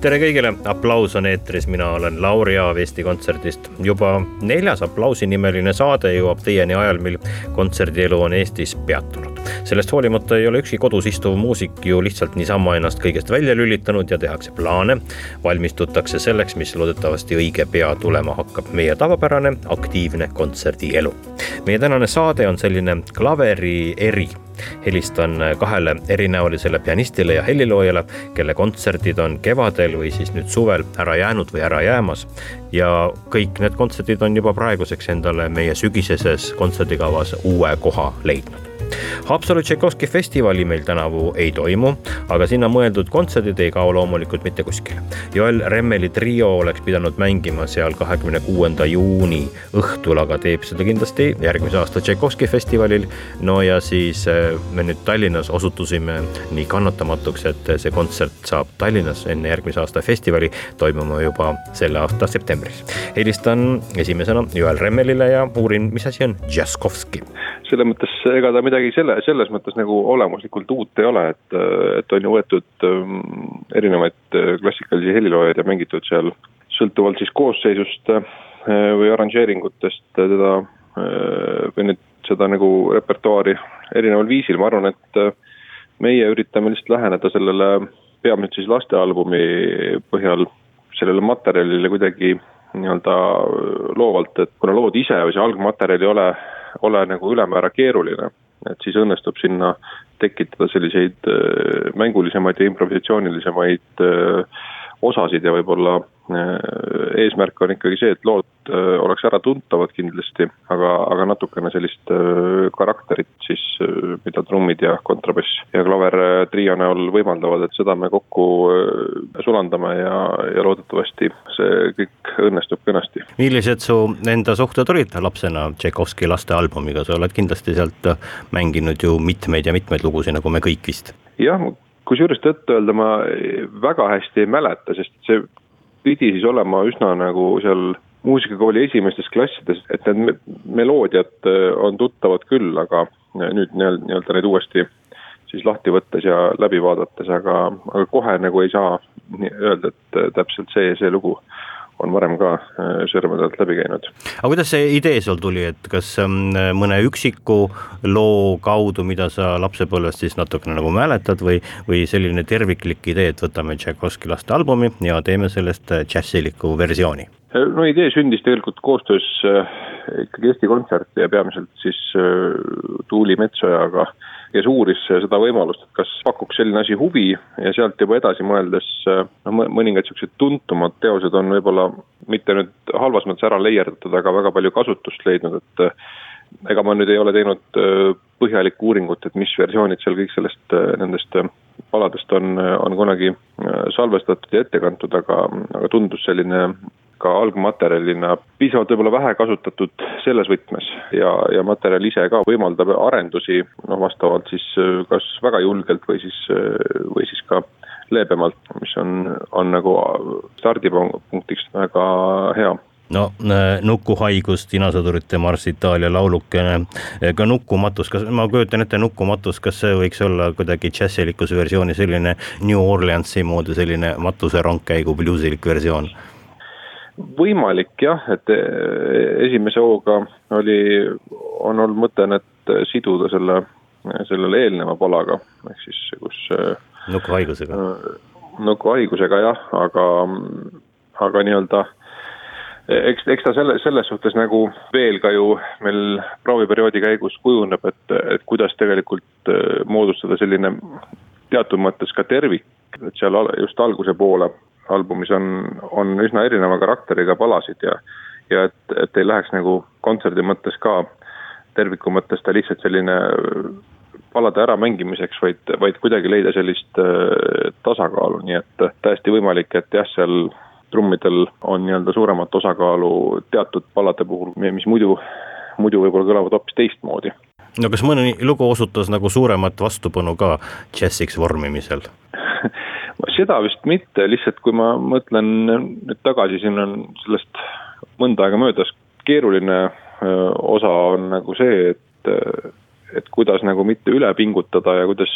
Tere kõigile, aplaus on eetris, mina olen Lauri Aav Eesti Kontserdist. juba neljas aplausinimeline saade jõuab teieni ajal, mil kontserdielu on Eestis peatunud. sellest hoolimata ei ole ükski kodus istuv muusik ju lihtsalt niisama ennast kõigest välja lülitanud ja tehakse plaane. valmistutakse selleks, mis loodetavasti õige pea tulema hakkab, meie tavapärane aktiivne kontserdielu. meie tänane saade on selline klaveri eri helistan kahele erinäolisele pianistile ja heliloojale, kelle kontserdid on kevadel või siis nüüd suvel ära jäänud või ära jäämas. ja kõik need kontserdid on juba praeguseks endale meie sügiseses kontserdikavas uue koha leidnud Haapsalu Tšaikovski festivali meil tänavu ei toimu, aga sinna mõeldud kontserdid ei kao loomulikult mitte kuskile. Joel Remmeli trio oleks pidanud mängima seal kahekümne kuuenda juuni õhtul, aga teeb seda kindlasti järgmise aasta Tšaikovski festivalil. no ja siis äh, me nüüd Tallinnas osutusime nii kannatamatuks, et see kontsert saab Tallinnas enne järgmise aasta festivali toimuma juba selle aasta septembris. helistan esimesena Joel Remmelile ja uurin, mis asi on Džaskovski. Selles mõttes ega ta midagi selle, selles mõttes nagu olemuslikult uut ei ole, et, et on ju võetud ähm, erinevaid äh, klassikalisi heliloojaid ja mängitud seal sõltuvalt siis koosseisust äh, või arranžeeringutest teda äh, või nüüd seda nagu repertuaari erineval viisil, ma arvan, et meie üritame lihtsalt läheneda sellele peamiselt siis lastealbumi põhjal sellele materjalile kuidagi nii-öelda loovalt, et kuna lood ise või see algmaterjal ei ole, ole nagu ülemäära keeruline, et siis õnnestub sinna tekitada selliseid äh, mängulisemaid ja improvisatsioonilisemaid äh, osasid ja võib-olla eesmärk on ikkagi see, et lood äh, oleks äratuntavad kindlasti, aga, aga natukene sellist äh, karakterit siis, mida trummid ja kontrabass ja klaver trio näol võimaldavad, et seda me kokku sulandame ja, ja loodetavasti see kõik õnnestub kenasti. millised su enda suhted olid lapsena Tšaikovski lastealbumiga, sa oled kindlasti sealt mänginud ju mitmeid ja mitmeid lugusid, nagu me kõik vist? jah, kusjuures tõtt-öelda ma väga hästi ei mäleta, sest see pidi siis olema üsna nagu seal muusikakooli esimestes klassides, et need meloodiad äh, on tuttavad küll, aga nüüd nii-öelda neid uuesti siis lahti võttes ja läbi vaadates, aga, aga kohe nagu ei saa öelda, et äh, täpselt see see lugu on varem ka äh, sõrmedelt läbi käinud. aga kuidas see idee sul tuli, et kas ähm, mõne üksiku loo kaudu, mida sa lapsepõlvest siis natukene nagu mäletad või, või selline terviklik idee, et võtame Tšaikovski laste albumi ja teeme sellest äh, džässiliku versiooni? Äh, no idee sündis tegelikult koostöös ikkagi Eesti Kontsert ja peamiselt siis Tuuli Metsojaga kes uuris seda võimalust, et kas pakuks selline asi huvi ja sealt juba edasi mõeldes noh, mõningad niisugused tuntumad teosed on võib-olla mitte nüüd halvas mõttes ära leierdatud, aga väga palju kasutust leidnud, et ega ma nüüd ei ole teinud äh, põhjalikku uuringut, et mis versioonid seal kõik sellest, äh, nendest äh, paladest on, on kunagi salvestatud ja ette kantud, aga, aga tundus selline ka algmaterjalina piisavalt võib-olla vähe kasutatud selles võtmes ja, ja materjal ise ka võimaldab arendusi noh, vastavalt siis äh, kas väga julgelt või siis, äh, või siis ka leebemalt, mis on, on nagu stardipunktiks väga hea no äh, nukuhaigus, Dinasõdurite marss Itaalia laulukene, ka nukkumatus, kas ma kujutan ette nukkumatus, kas see võiks olla kuidagi džässilikus versioonis selline New Orleansi moodi selline matuserongkäigu bluusilik versioon? Võimalik jah, et e, esimese hooga oli, on olnud mõte need siduda selle, sellele eelneva palaga, ehk siis kus. E, nukuhaigusega. nukuhaigusega jah, aga, aga nii-öelda eks, eks ta selle, selles suhtes nagu veel ka ju meil prooviperioodi käigus kujuneb, et, et kuidas tegelikult e, moodustada selline teatud mõttes ka tervik, et seal just alguse poole albumis on, on üsna erineva karakteriga palasid ja, ja et, et ei läheks nagu kontserdi mõttes ka terviku mõttes ta lihtsalt selline palade äramängimiseks, vaid, vaid kuidagi leida sellist äh, tasakaalu, nii et täiesti võimalik, et jah, seal trummidel on nii-öelda suuremat osakaalu teatud palade puhul, mis muidu, muidu võib-olla kõlavad hoopis teistmoodi. No kas mõni lugu osutas nagu suuremat vastupanu ka džässiks vormimisel seda vist mitte, lihtsalt kui ma mõtlen nüüd tagasi, siin on sellest mõnda aega möödas, keeruline osa on nagu see, et, et kuidas nagu mitte üle pingutada ja kuidas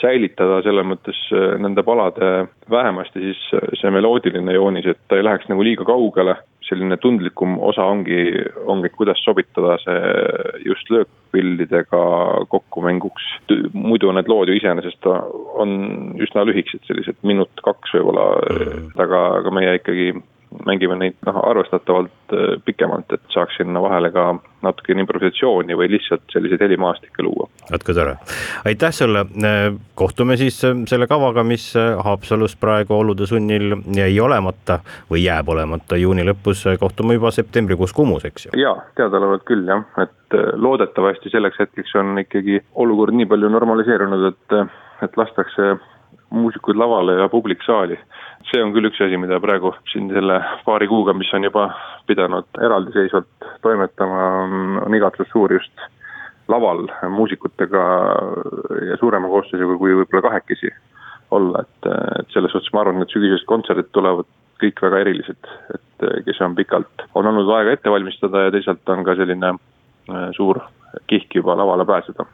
säilitada selles mõttes nende palade vähemasti siis see meloodiline joonis, et ta ei läheks nagu liiga kaugele. Selline tundlikum osa ongi, ongi, kuidas sobitada see just löökpillidega kokku mänguks. muidu need lood ju iseenesest on üsna lühikesed, sellised minut-kaks võib-olla mm., aga, aga meie ikkagi mängime neid noh, arvestatavalt äh, pikemalt, et saaks sinna vahele ka natukene improvisatsiooni või lihtsalt selliseid helimaastikke luua. vot kui tore, aitäh sulle, äh, kohtume siis äh, selle kavaga, mis Haapsalus praegu olude sunnil jäi olemata või jääb olemata juuni lõpus, kohtume juba septembrikuus Kumus, eks ju? jaa, teadaolevalt küll jah, et loodetavasti selleks hetkeks on ikkagi olukord nii palju normaliseerunud, et, et lastakse muusikuid lavale ja publik saali see on küll üks asi, mida praegu siin selle paari kuuga, mis on juba pidanud eraldiseisvalt toimetama, on igatsus suur just laval muusikutega ja suurema koosseisuga kui võib-olla kahekesi olla, et, et selles suhtes ma arvan, et sügisesed kontserdid tulevad kõik väga erilised, et kes on pikalt, on olnud aega ette valmistada ja teisalt on ka selline äh, suur kihk juba lavale pääseda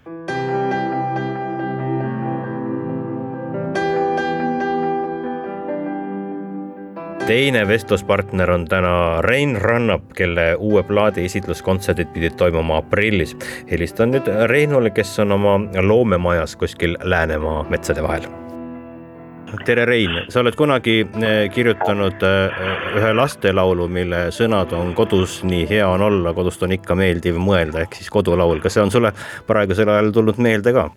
teine vestluspartner on täna Rein Rannap, kelle uue plaadi esitluskontserdid pidid toimuma aprillis. helistan nüüd Reinule, kes on oma loomemajas kuskil Läänemaa metsade vahel tere, Rein, sa oled kunagi eh, kirjutanud eh, ühe lastelaulu, mille sõnad on kodus nii hea on olla, kodust on ikka meeldiv mõelda, ehk siis kodulaul, kas see on sulle praegusel ajal tulnud meelde ka?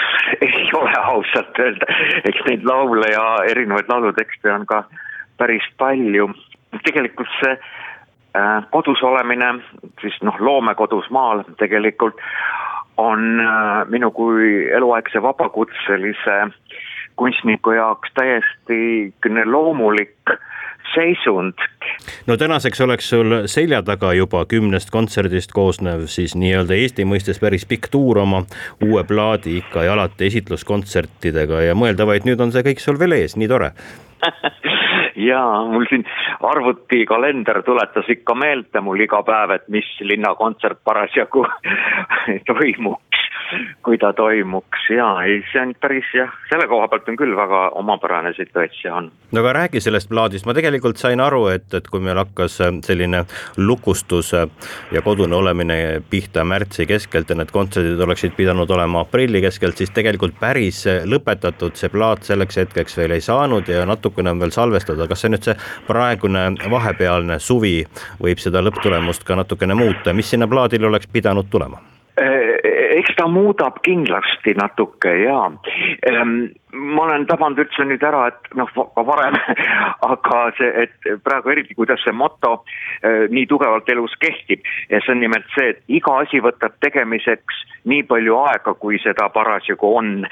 ei ole ausalt öelda, eks neid laule ja erinevaid laulutekste on ka päris palju. tegelikult see äh, kodus olemine, siis noh, loomekodus maal tegelikult on äh, minu kui eluaegse vabakutselise kunstniku jaoks täiesti loomulik seisund. no tänaseks oleks sul selja taga juba kümnest kontserdist koosnev siis nii-öelda Eesti mõistes päris pikk tuur oma uue plaadi ikka ja alati esitluskontsertidega ja mõelda vaid nüüd on see kõik sul veel ees, nii tore jaa, mul siin arvutikalender tuletas ikka meelde mul iga päev, et mis linnakontsert parasjagu toimuks, kui ta toimuks ja ei, see on päris jah, selle koha pealt on küll väga omapärane situatsioon. no aga räägi sellest plaadist, ma tegelikult sain aru, et, et kui meil hakkas selline lukustus ja kodune olemine pihta märtsi keskelt ja need kontserdid oleksid pidanud olema aprilli keskelt, siis tegelikult päris lõpetatud see plaat selleks hetkeks veel ei saanud ja natukene on veel salvestada, kas see nüüd see praegune vahepealne suvi võib seda lõpptulemust ka natukene muuta, mis sinna plaadile oleks pidanud tulema? Eks ta muudab kindlasti natuke ja ehm, ma olen tabanud üldse nüüd ära, et noh, ka varem, aga see, et praegu eriti, kuidas see moto äh, nii tugevalt elus kehtib. Ja see on nimelt see, et iga asi võtab tegemiseks nii palju aega, kui seda parasjagu on.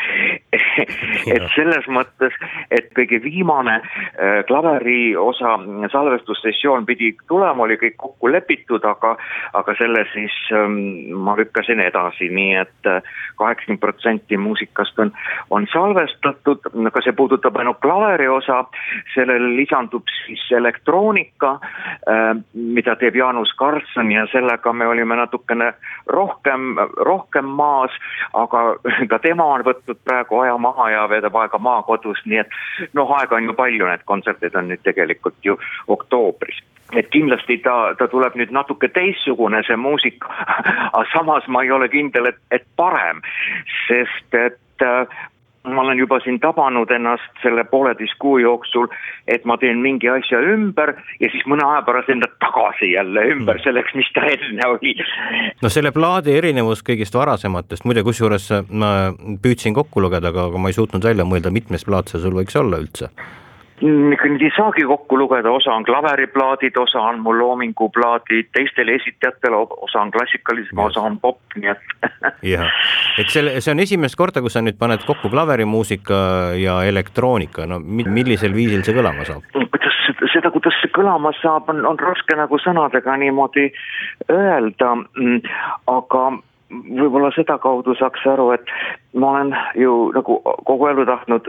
Et selles mõttes, et kõige viimane äh, klaveri osa salvestussessioon pidi tulema, oli kõik kokku lepitud, aga, aga selle siis ähm, ma lükkasin edasi, nii et äh, kaheksakümmend protsenti muusikast on, on salvestatud arvestatud, aga see puudutab ainult klaveri osa, sellele lisandub siis elektroonika, äh, mida teeb Jaanus Karlsson ja sellega me olime natukene rohkem, rohkem maas, aga ka tema on võtnud praegu aja maha ja veedab aega maakodus, nii et noh, aega on ju palju, need kontserdid on nüüd tegelikult ju oktoobris. Et kindlasti ta, ta tuleb nüüd natuke teistsugune, see muusika, aga samas ma ei ole kindel, et, et parem, sest et äh, ma olen juba siin tabanud ennast selle pooleteist kuu jooksul, et ma teen mingi asja ümber ja siis mõne aja pärast enda tagasi jälle ümber mm. selleks, mis ta enne oli. no selle plaadi erinevus kõigist varasematest, muide, kusjuures ma püüdsin kokku lugeda, aga, aga ma ei suutnud välja mõelda, mitmes plaat see sul võiks olla üldse nüüd ei saagi kokku lugeda, osa on klaveriplaadid, osa on mu loominguplaadid teistele esitajatele, osa on klassikalism, osa on popp, nii et. jah, et selle, see on esimest korda, kus sa nüüd paned kokku klaverimuusika ja elektroonika, no millisel viisil see kõlama saab? seda, kuidas see kõlama saab, on, on raske nagu sõnadega niimoodi öelda, mm, aga võib-olla sedakaudu saaks aru, et ma olen ju nagu kogu elu tahtnud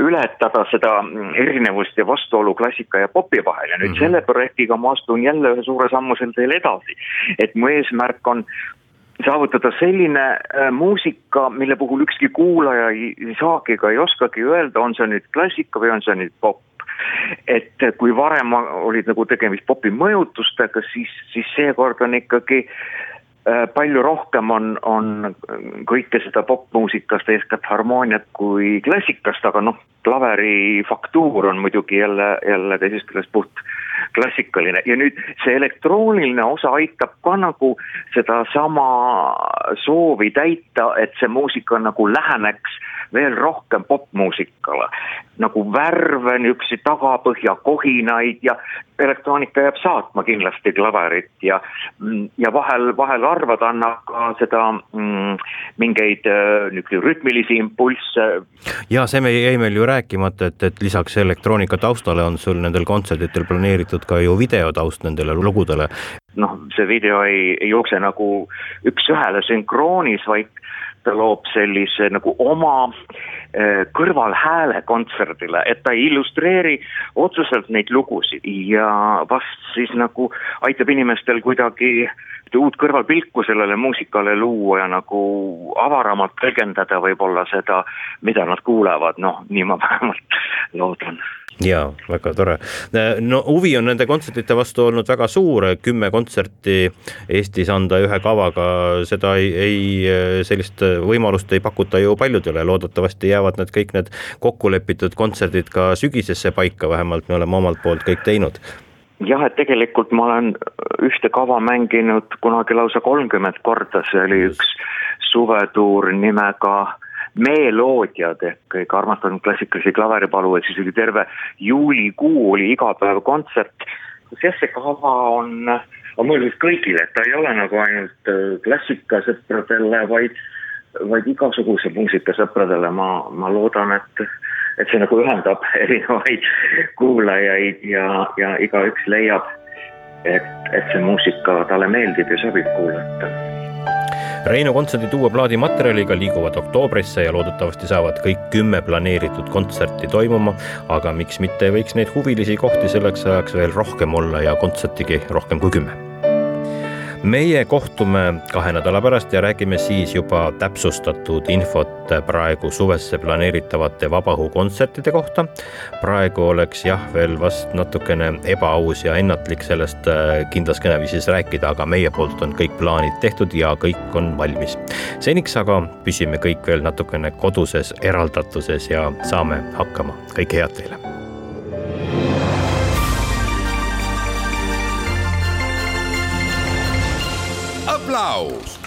ületada seda erinevust ja vastuolu klassika ja popi vahel ja nüüd mm -hmm. selle projektiga ma astun jälle ühe suure sammu sel teel edasi. et mu eesmärk on saavutada selline äh, muusika, mille puhul ükski kuulaja ei, ei saagi ega ei oskagi öelda, on see nüüd klassika või on see nüüd popp et kui varem olid nagu tegemist popi mõjutustega, siis, siis seekord on ikkagi Äh, palju rohkem on, on kõike seda popmuusikast, eeskätt harmooniat kui klassikast, aga noh, klaveri faktuur on muidugi jälle, jälle teisest küljest puht klassikaline. Ja nüüd see elektrooniline osa aitab ka nagu sedasama soovi täita, et see muusika nagu läheneks veel rohkem popmuusikale. nagu värve, niisuguseid tagapõhja kohinaid ja elektroonika jääb saatma kindlasti klaverit ja, ja vahel, vahel arvad annab ka seda mm, mingeid äh, niisuguseid rütmilisi impulsse. ja see me jäi meil ju rääkimata, et, et lisaks elektroonika taustale on sul nendel kontserditel planeeritud ka ju videotaust nendele lugudele. Noh, see video ei, ei jookse nagu üks-ühele sünkroonis, vaid ta loob sellise nagu oma äh, kõrvalhääle kontserdile, et ta ei illustreeri otseselt neid lugusid. Ja vast siis nagu aitab inimestel kuidagi uut kõrvalpilku sellele muusikale luua ja nagu avaramalt tõlgendada võib-olla seda, mida nad kuulevad, noh, nii ma vähemalt loodan ja väga tore. no huvi on nende kontsertide vastu olnud väga suur, kümme kontserti Eestis anda ühe kavaga, seda ei, ei, sellist võimalust ei pakuta ju paljudele, loodetavasti jäävad need kõik need kokkulepitud kontserdid ka sügisesse paika, vähemalt me oleme omalt poolt kõik teinud. Jah, et tegelikult ma olen ühte kava mänginud kunagi lausa kolmkümmend korda, see oli üks suvetuur nimega meeloodiad ehk kõige armastatud klassikalisi klaveripalujaid, siis oli terve juulikuu oli iga päev kontsert. kus jah, see kava on, on mõeldud kõigile, et ta ei ole nagu ainult äh, klassikasõpradele, vaid, vaid igasuguse muusikasõpradele, ma, ma loodan, et et see nagu ühendab erinevaid kuulajaid ja, ja igaüks leiab, et, et see muusika talle meeldib ja sobib kuulata Reinu kontserdid uue plaadi materjaliga liiguvad oktoobrisse ja loodetavasti saavad kõik kümme planeeritud kontserti toimuma, aga miks mitte ei võiks neid huvilisi kohti selleks ajaks veel rohkem olla ja kontsertigi rohkem kui kümme meie kohtume kahe nädala pärast ja räägime siis juba täpsustatud infot praegu suvesse planeeritavate vabaõhukontsertide kohta. praegu oleks jah, veel vast natukene ebaaus ja ennatlik sellest äh, kindlas kõneviisis rääkida, aga meie poolt on kõik plaanid tehtud ja kõik on valmis. seniks aga püsime kõik veel natukene koduses eraldatuses ja saame hakkama. kõike head teile aplaus